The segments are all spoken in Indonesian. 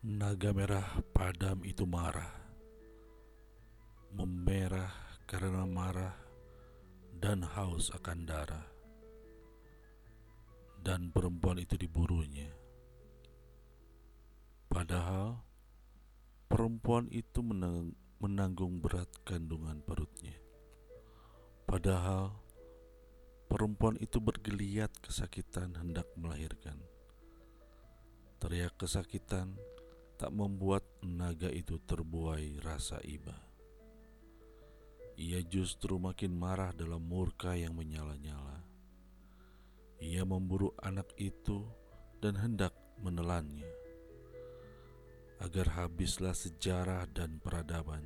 Naga merah padam itu marah, memerah karena marah dan haus akan darah, dan perempuan itu diburunya. Padahal perempuan itu menang menanggung berat kandungan perutnya. Padahal perempuan itu bergeliat kesakitan hendak melahirkan. Teriak kesakitan tak membuat naga itu terbuai rasa iba. Ia justru makin marah dalam murka yang menyala-nyala. Ia memburu anak itu dan hendak menelannya. Agar habislah sejarah dan peradaban.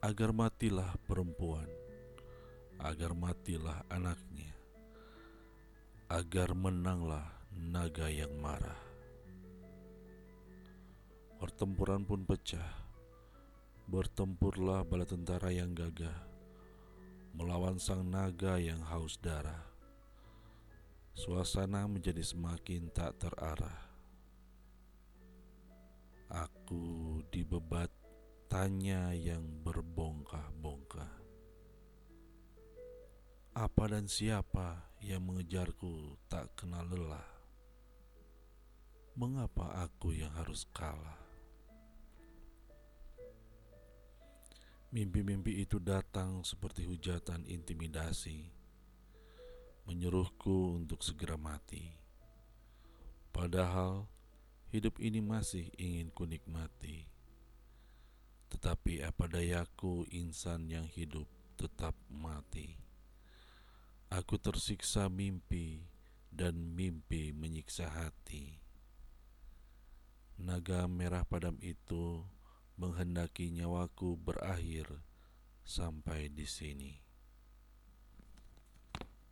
Agar matilah perempuan. Agar matilah anaknya. Agar menanglah naga yang marah. Pertempuran pun pecah. Bertempurlah bala tentara yang gagah melawan sang naga yang haus darah. Suasana menjadi semakin tak terarah. Aku dibebat tanya yang berbongkah-bongkah. Apa dan siapa yang mengejarku tak kenal lelah? Mengapa aku yang harus kalah? Mimpi-mimpi itu datang seperti hujatan intimidasi, menyuruhku untuk segera mati. Padahal hidup ini masih ingin kunikmati. Tetapi apa dayaku insan yang hidup tetap mati. Aku tersiksa mimpi dan mimpi menyiksa hati. Naga merah padam itu menghendaki nyawaku berakhir sampai di sini.